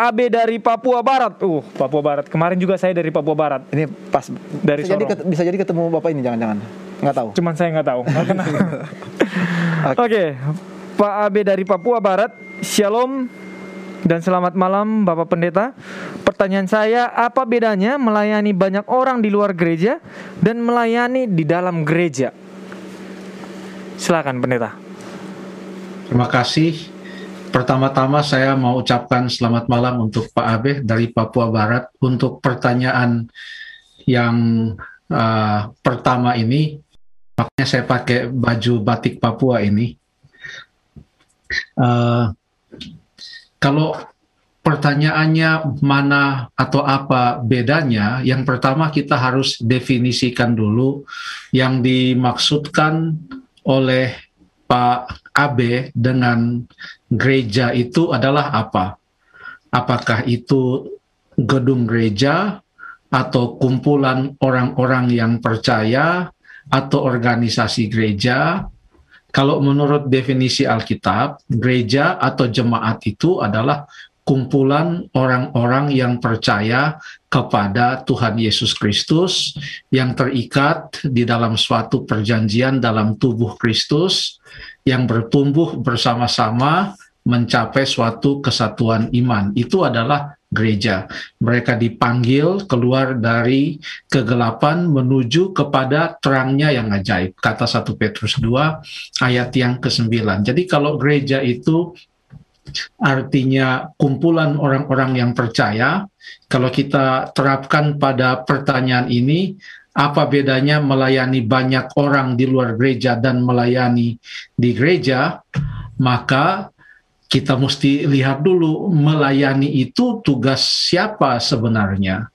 Abe dari Papua Barat. Uh, Papua Barat. Kemarin juga saya dari Papua Barat. Ini pas Dari bisa jadi ket- bisa jadi ketemu bapak ini jangan-jangan nggak tahu. Cuman saya nggak tahu. Nggak kenal. Oke, Pak Abe dari Papua Barat. Shalom dan selamat malam Bapak Pendeta. Pertanyaan saya, apa bedanya melayani banyak orang di luar gereja dan melayani di dalam gereja? Silakan Pendeta. Terima kasih. Pertama-tama saya mau ucapkan selamat malam untuk Pak Abe dari Papua Barat untuk pertanyaan yang uh, pertama ini. Makanya saya pakai baju batik Papua ini. Uh, kalau pertanyaannya mana atau apa bedanya, yang pertama kita harus definisikan dulu yang dimaksudkan oleh Pak Abe dengan gereja itu adalah apa? Apakah itu gedung gereja atau kumpulan orang-orang yang percaya atau organisasi gereja? Kalau menurut definisi Alkitab, gereja atau jemaat itu adalah kumpulan orang-orang yang percaya kepada Tuhan Yesus Kristus yang terikat di dalam suatu perjanjian dalam tubuh Kristus yang bertumbuh bersama-sama mencapai suatu kesatuan iman. Itu adalah gereja. Mereka dipanggil keluar dari kegelapan menuju kepada terangnya yang ajaib. Kata 1 Petrus 2 ayat yang ke-9. Jadi kalau gereja itu artinya kumpulan orang-orang yang percaya. Kalau kita terapkan pada pertanyaan ini, apa bedanya melayani banyak orang di luar gereja dan melayani di gereja? Maka kita mesti lihat dulu melayani itu tugas siapa sebenarnya.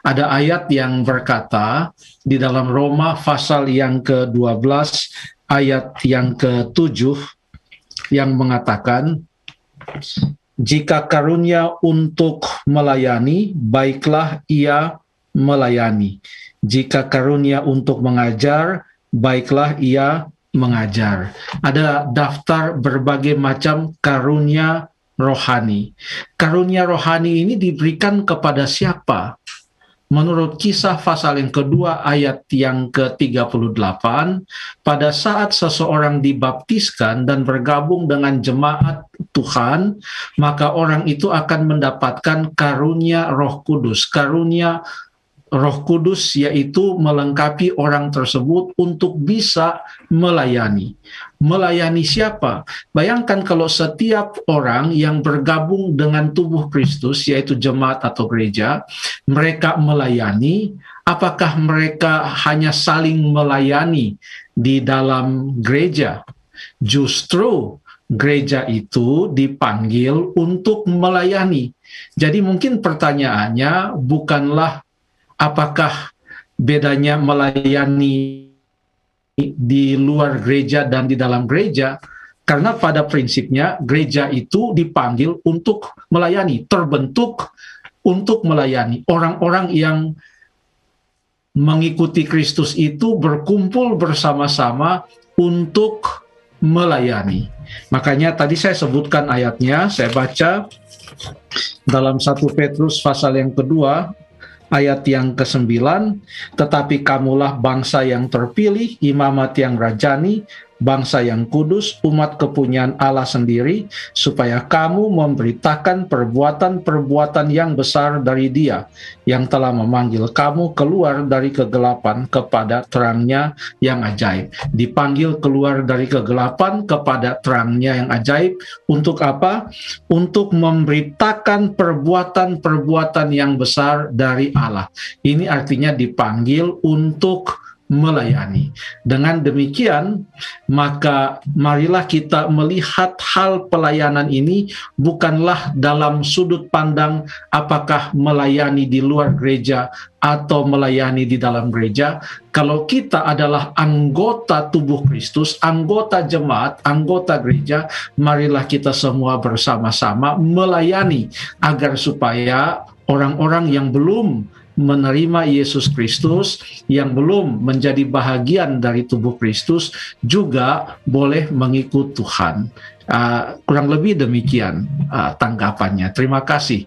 Ada ayat yang berkata di dalam Roma pasal yang ke-12 ayat yang ke-7 yang mengatakan jika karunia untuk melayani, baiklah ia melayani. Jika karunia untuk mengajar, baiklah ia mengajar. Ada daftar berbagai macam karunia rohani. Karunia rohani ini diberikan kepada siapa? Menurut kisah pasal yang kedua ayat yang ke-38, pada saat seseorang dibaptiskan dan bergabung dengan jemaat Tuhan, maka orang itu akan mendapatkan karunia roh kudus. Karunia roh kudus yaitu melengkapi orang tersebut untuk bisa melayani. Melayani siapa? Bayangkan kalau setiap orang yang bergabung dengan tubuh Kristus, yaitu jemaat atau gereja, mereka melayani, apakah mereka hanya saling melayani di dalam gereja? Justru gereja itu dipanggil untuk melayani. Jadi mungkin pertanyaannya bukanlah apakah bedanya melayani di luar gereja dan di dalam gereja karena pada prinsipnya gereja itu dipanggil untuk melayani, terbentuk untuk melayani. Orang-orang yang mengikuti Kristus itu berkumpul bersama-sama untuk melayani. Makanya tadi saya sebutkan ayatnya, saya baca dalam 1 Petrus pasal yang kedua ayat yang ke-9, tetapi kamulah bangsa yang terpilih, imamat yang rajani, bangsa yang kudus, umat kepunyaan Allah sendiri, supaya kamu memberitakan perbuatan-perbuatan yang besar dari Dia yang telah memanggil kamu keluar dari kegelapan kepada terangnya yang ajaib. Dipanggil keluar dari kegelapan kepada terangnya yang ajaib untuk apa? Untuk memberitakan perbuatan-perbuatan yang besar dari Allah. Ini artinya dipanggil untuk melayani. Dengan demikian, maka marilah kita melihat hal pelayanan ini bukanlah dalam sudut pandang apakah melayani di luar gereja atau melayani di dalam gereja. Kalau kita adalah anggota tubuh Kristus, anggota jemaat, anggota gereja, marilah kita semua bersama-sama melayani agar supaya orang-orang yang belum menerima Yesus Kristus yang belum menjadi bahagian dari tubuh Kristus juga boleh mengikut Tuhan. Uh, kurang lebih demikian uh, tanggapannya. Terima kasih.